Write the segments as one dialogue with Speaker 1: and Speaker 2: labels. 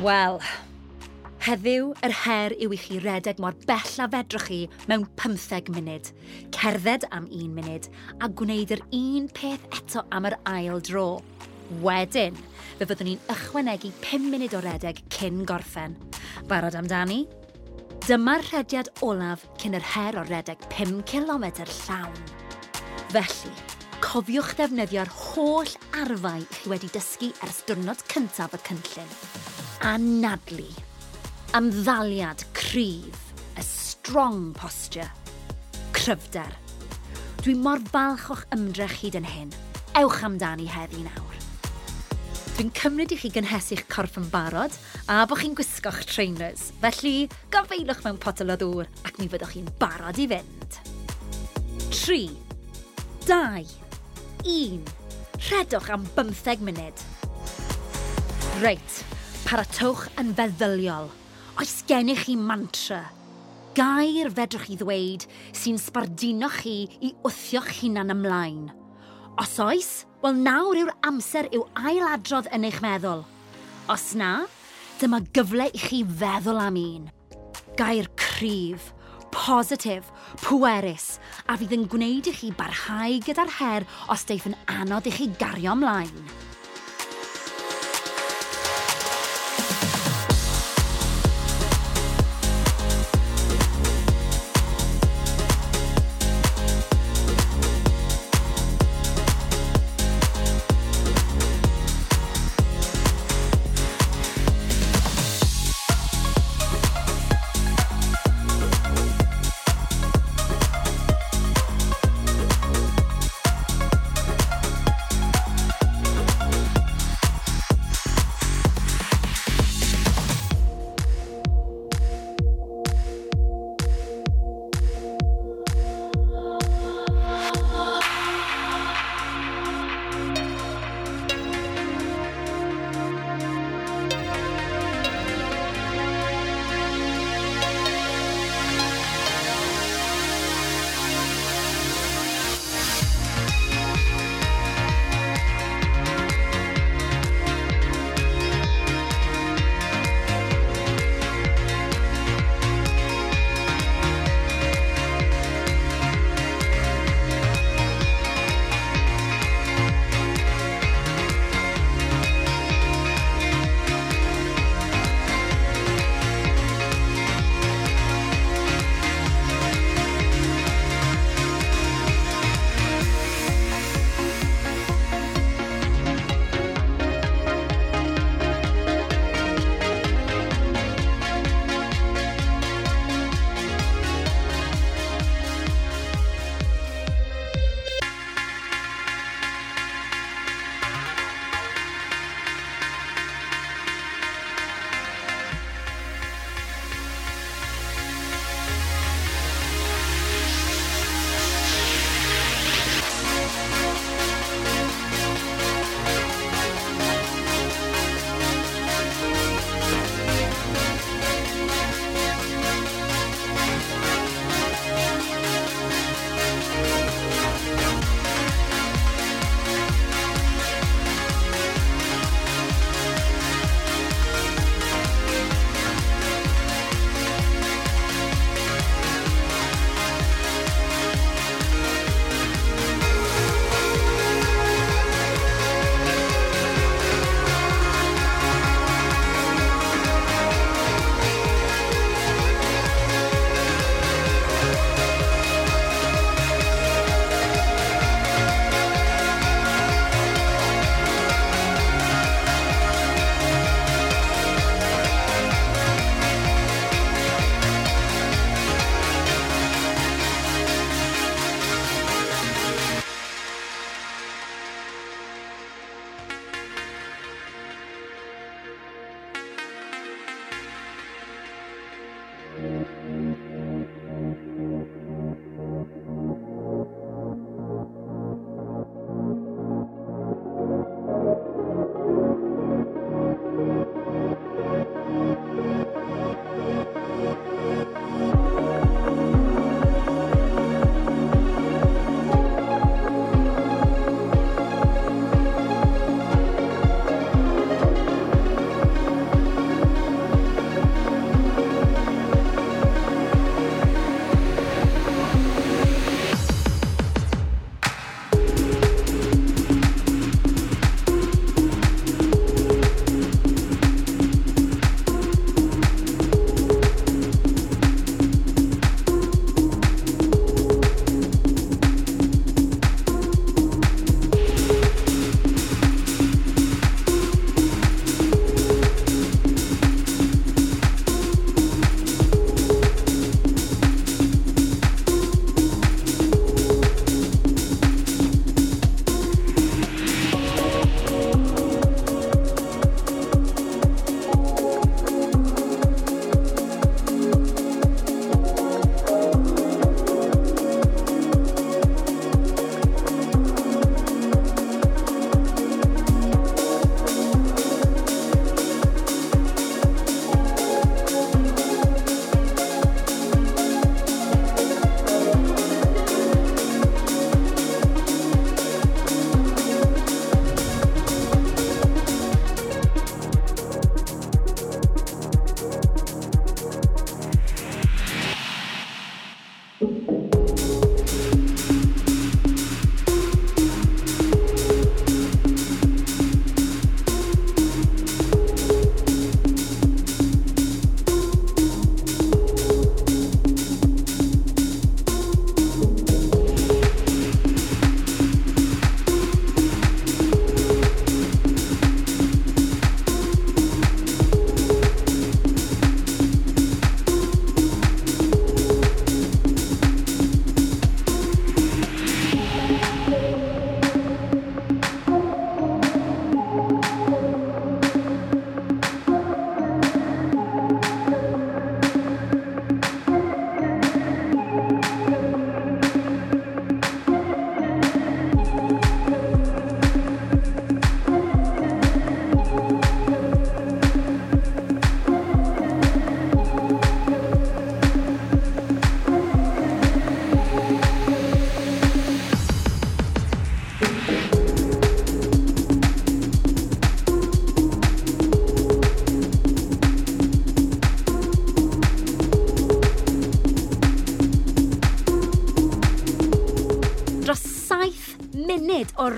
Speaker 1: Wel, heddiw yr her yw i chi redeg mor bell a fedrwch chi mewn 15 munud, cerdded am un munud a gwneud yr un peth eto am yr ail dro. Wedyn, fe fyddwn ni'n ychwanegu 5 munud o redeg cyn gorffen. Barod amdani? Dyma'r rhediad olaf cyn yr her o redeg 5 km llawn. Felly, cofiwch ddefnyddio'r holl arfau chi wedi dysgu ers diwrnod cyntaf y cynllun anadlu. Ymddaliad cryf, A strong posture, cryfder. Dwi mor falch o'ch ymdrech hyd yn hyn. Ewch amdani heddi nawr. Dwi'n cymryd i chi gynhesu'ch corff yn barod a bod chi'n gwisgo'ch trainers, felly gofeilwch mewn potel o ddŵr ac mi fyddwch chi'n barod i fynd. 3, 2, 1, rhedwch am 15 munud. Reit, Paratwch yn feddyliol. Oes gennych chi mantra? Gair fedrwch chi ddweud sy'n sbardino chi i wthio'ch hunan ymlaen. Os oes, wel nawr yw'r amser yw ailadrodd yn eich meddwl. Os na, dyma gyfle i chi feddwl am un. Gair cryf, positif, pwerus, a fydd yn gwneud i chi barhau gyda'r her os deith yn anodd i chi gario ymlaen.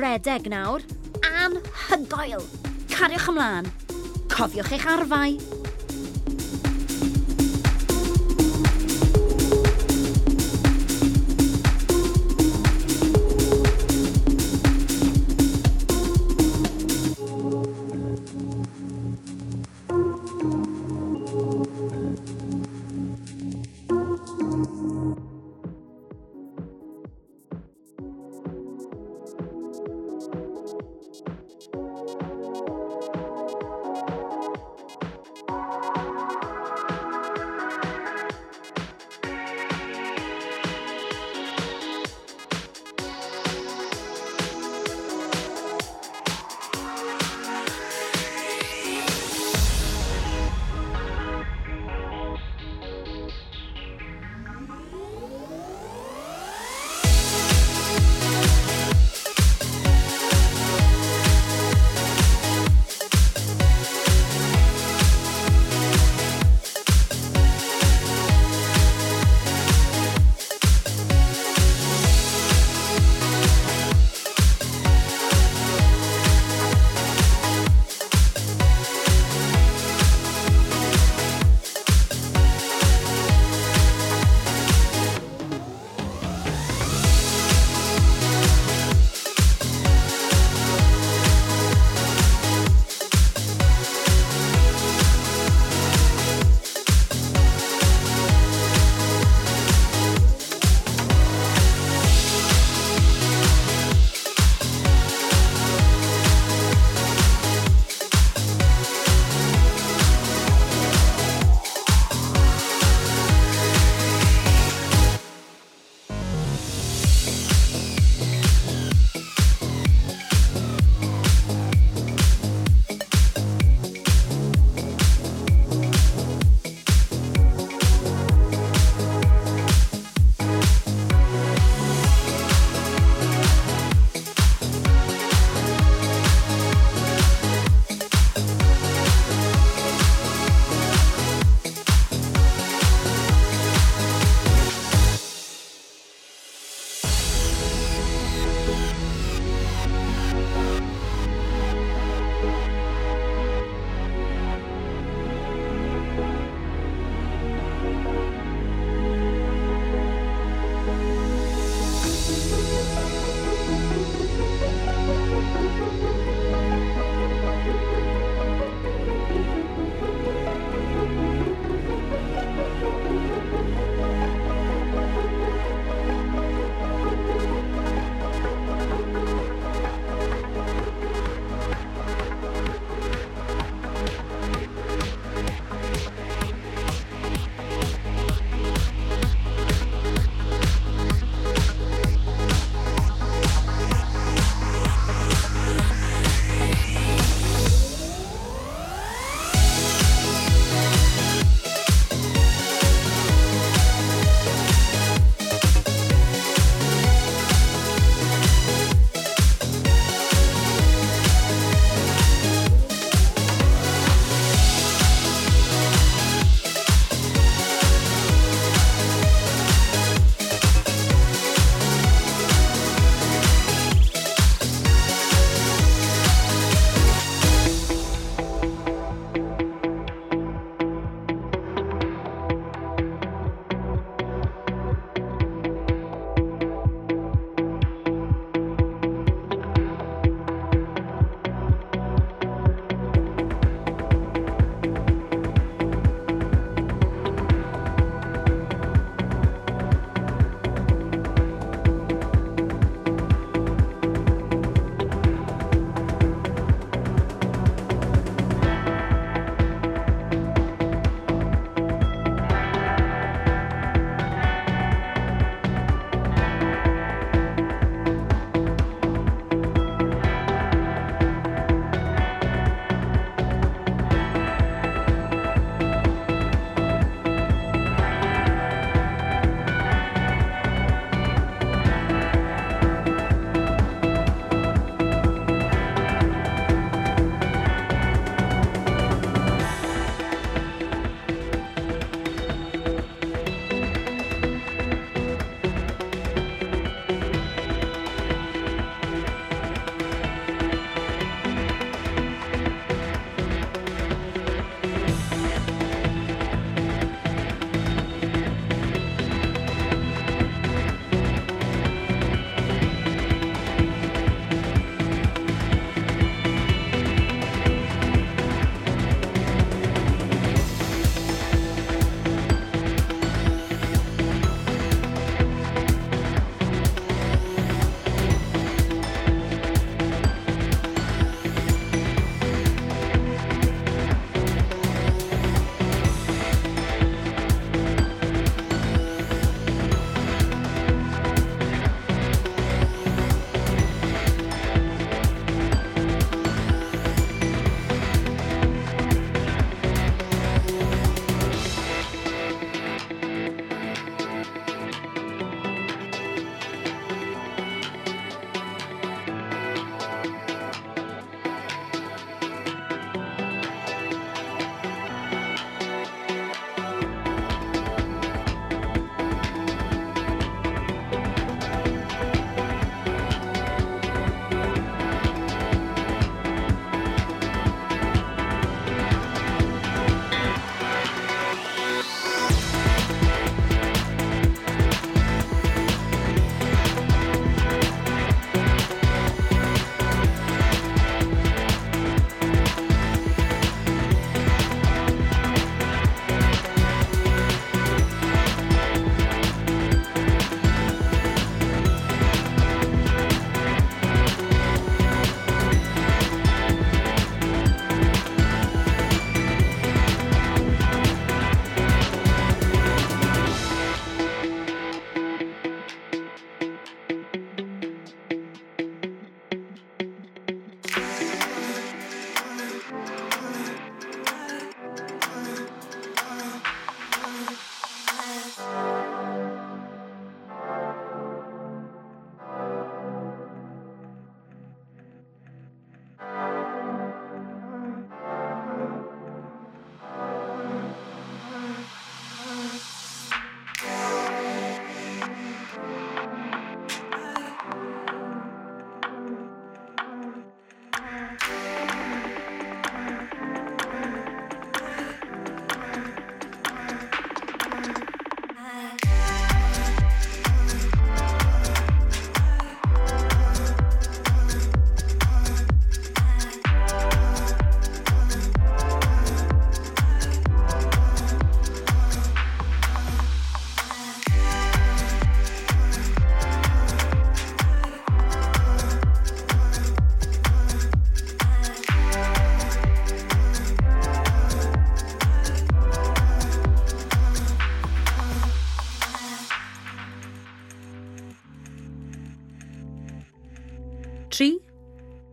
Speaker 1: redeg nawr. Anhygoel! Cariwch ymlaen. Cofiwch eich arfau.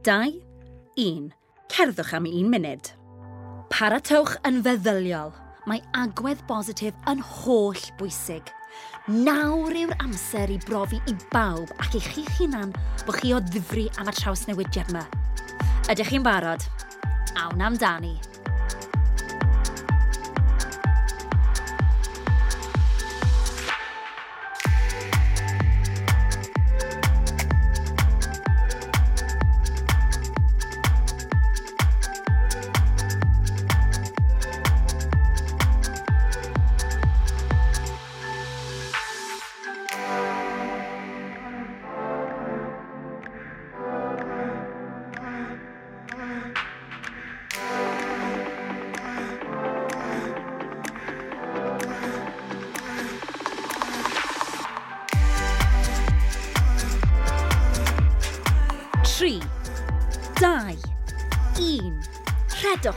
Speaker 1: 2, 1. Cerddwch am un munud. Paratewch yn feddyliol. Mae agwedd bositif yn holl bwysig. Nawr yw'r amser i brofi i bawb ac i chi hunan bod chi o ddifri am y traws newidiad yma. Ydych chi'n barod? Awn amdani.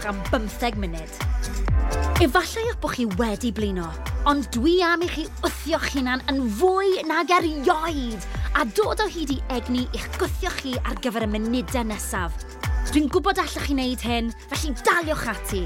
Speaker 1: gloch am 15 munud. Efallai eich bod chi wedi blino, ond dwi am i chi wthio'ch hunan yn fwy nag erioed a dod o hyd i egni i'ch gwthio chi ar gyfer y munudau nesaf. Dwi'n gwybod allwch chi wneud hyn, felly daliwch ati.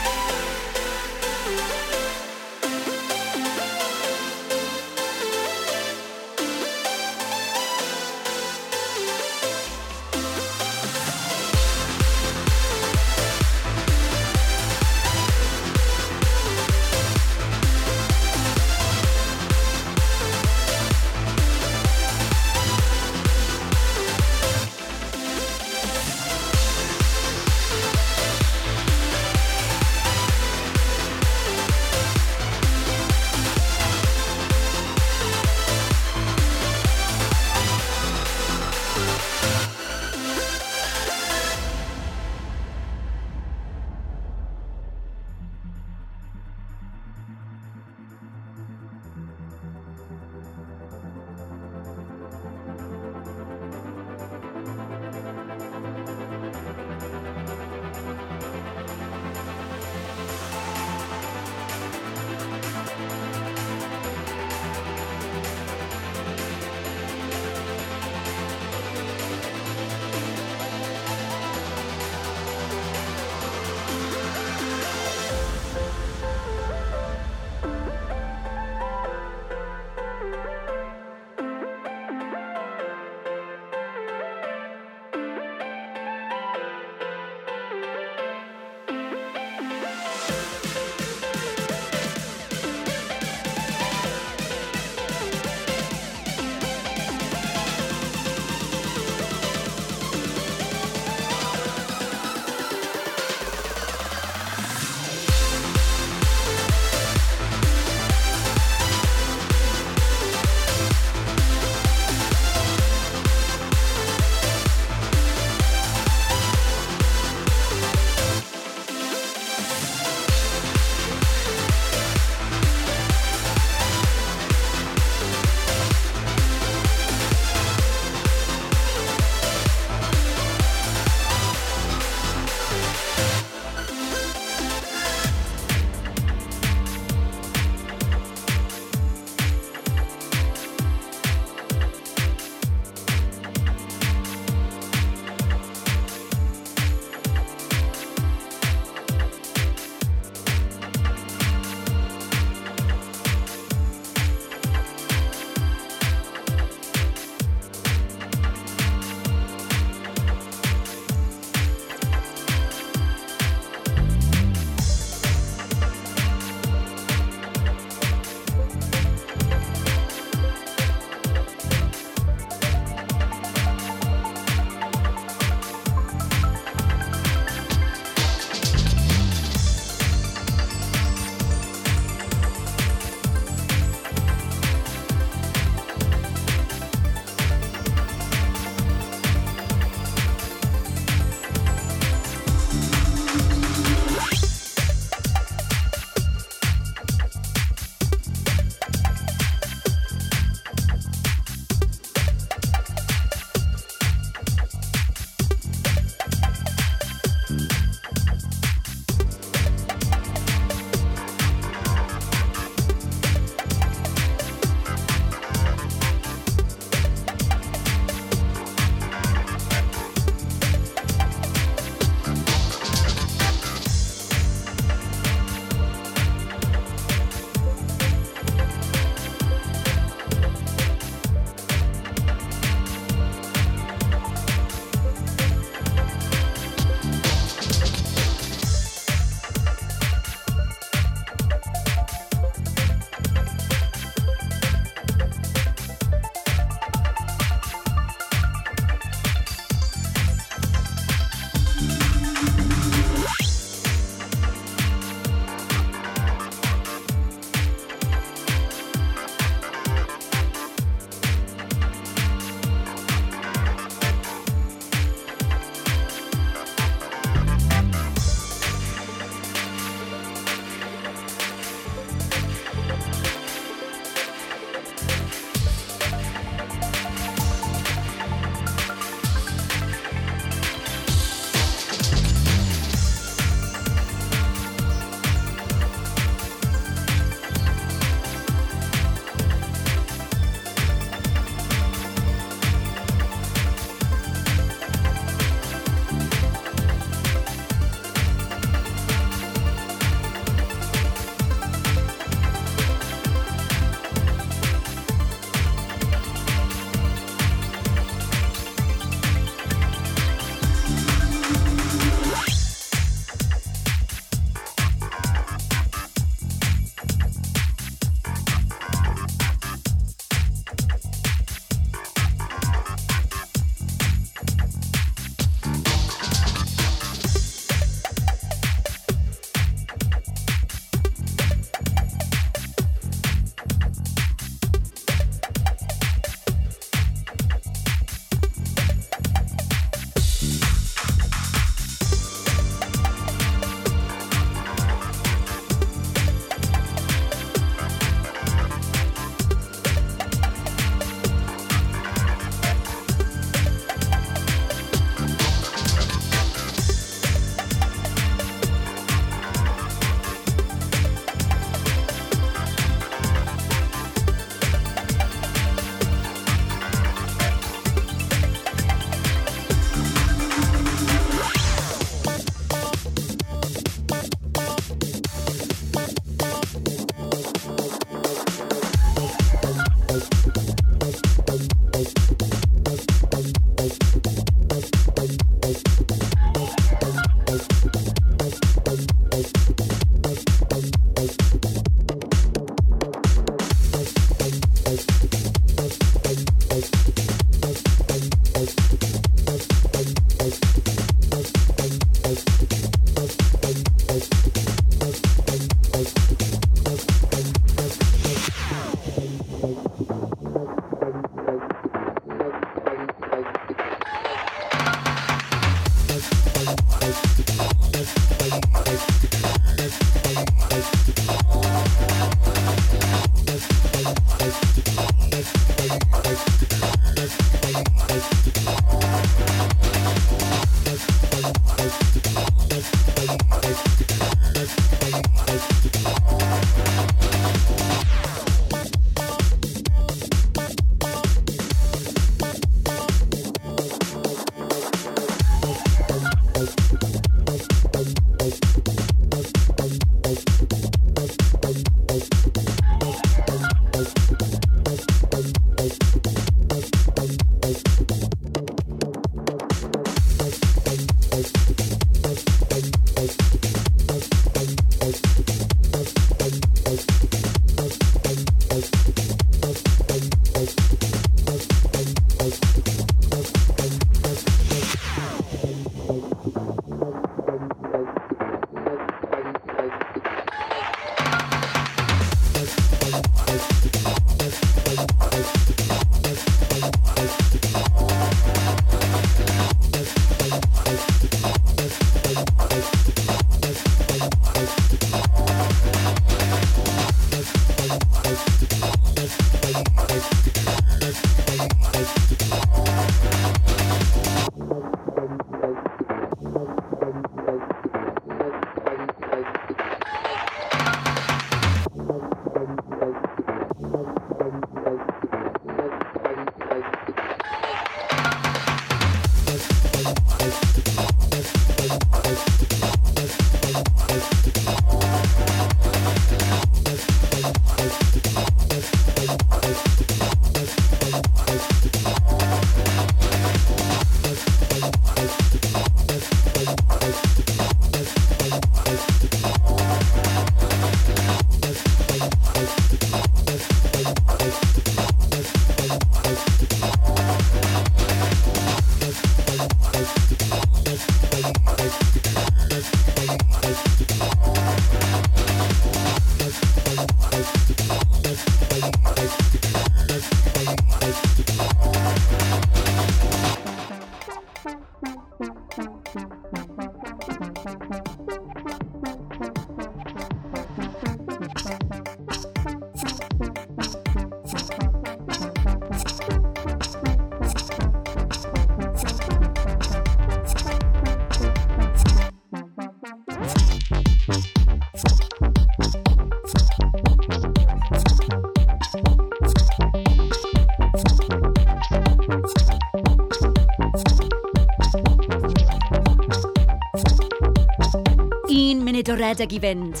Speaker 1: redeg i fynd.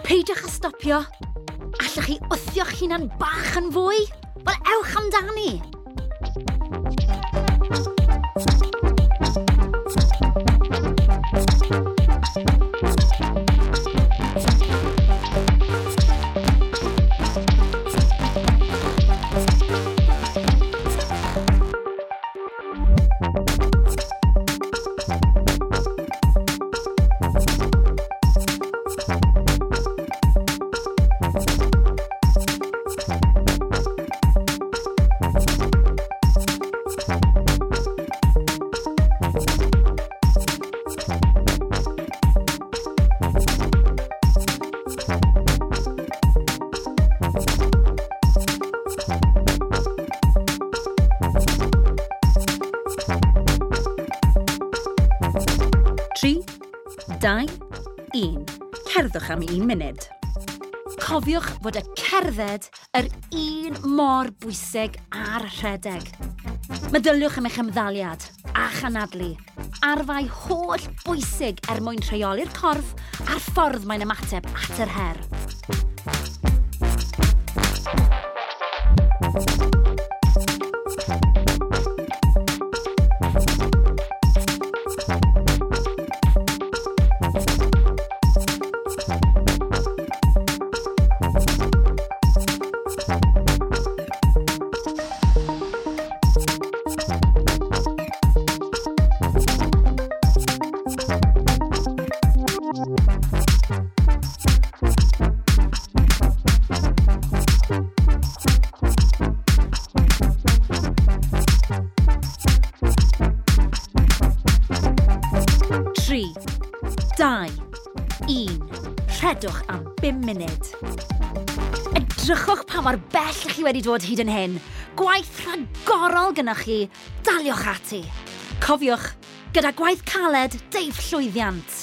Speaker 1: Peidiwch â stopio. Allwch chi wthio'ch hunan bach yn fwy? Wel, ewch amdani! cofiwch fod y cerdded yr un mor bwysig a'r rhedeg. Meddyliwch am eich ymddaliad a chanadlu. Arfau holl bwysig er mwyn rheoli'r corff a'r ffordd mae'n ymateb at yr her. mor bell chi wedi dod hyd yn hyn. Gwaith rhagorol gynnwch chi, daliwch ati. Cofiwch, gyda gwaith caled, deif llwyddiant.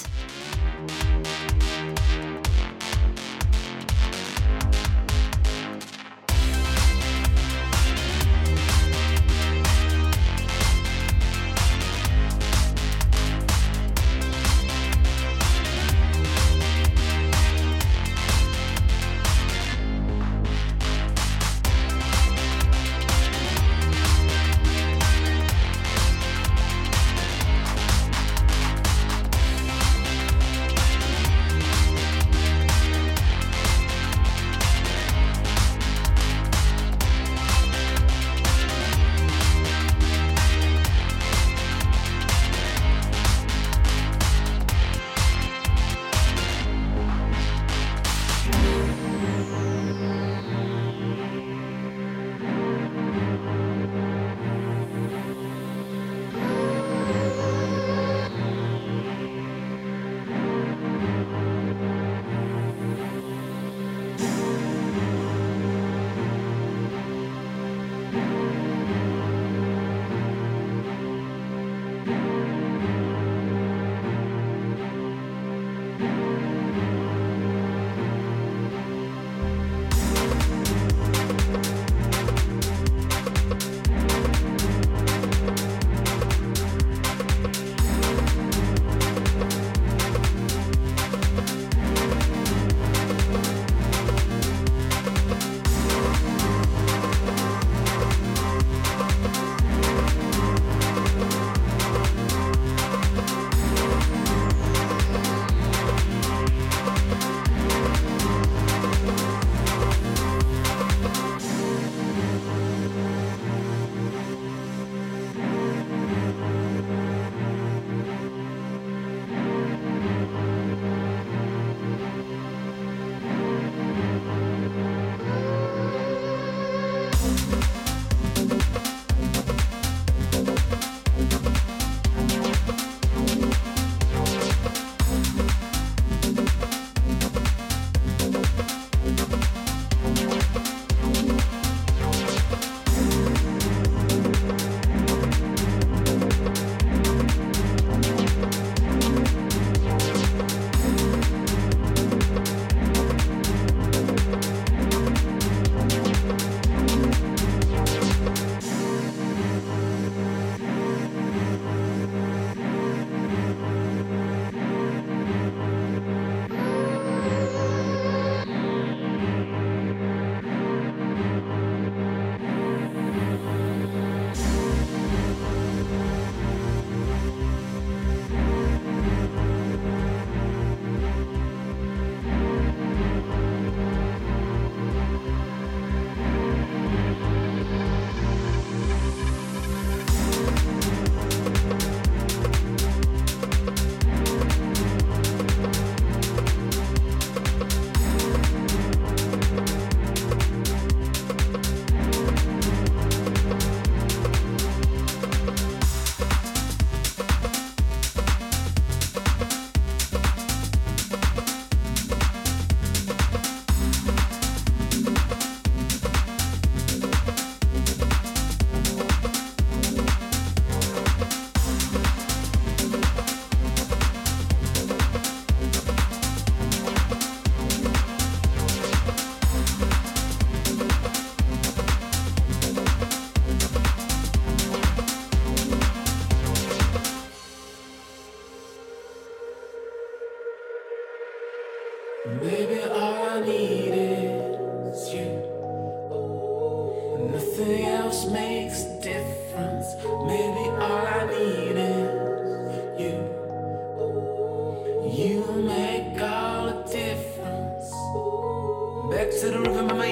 Speaker 2: To the rhythm of my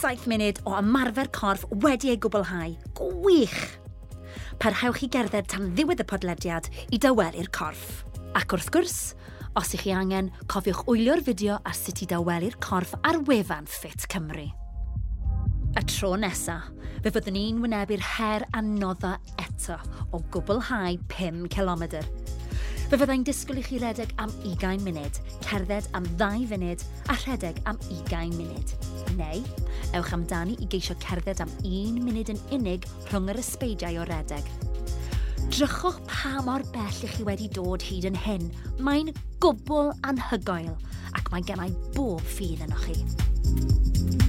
Speaker 1: 7 munud o ymarfer corff wedi ei gwblhau. Gwych! Parhewch i gerdded tan ddiwedd y podlediad i dawelu'r corff. Ac wrth gwrs, os ych chi angen, cofiwch wylio'r fideo ar sut i dawelu'r corff ar wefan Fit Cymru. Y tro nesa, fe fyddwn ni'n wynebu'r her anodda eto o gwblhau 5 km. Fe fyddai'n disgwyl i chi redeg am 20 munud, cerdded am 2 funud a rhedeg am 20 munud. Neu Ewch amdani i geisio cerdded am un munud yn unig rhwng yr ysbeidiau o redeg. Drychwch pa mor bell i chi wedi dod hyd yn hyn. Mae'n gwbl anhygoel ac mae gennau bob ffydd yno chi.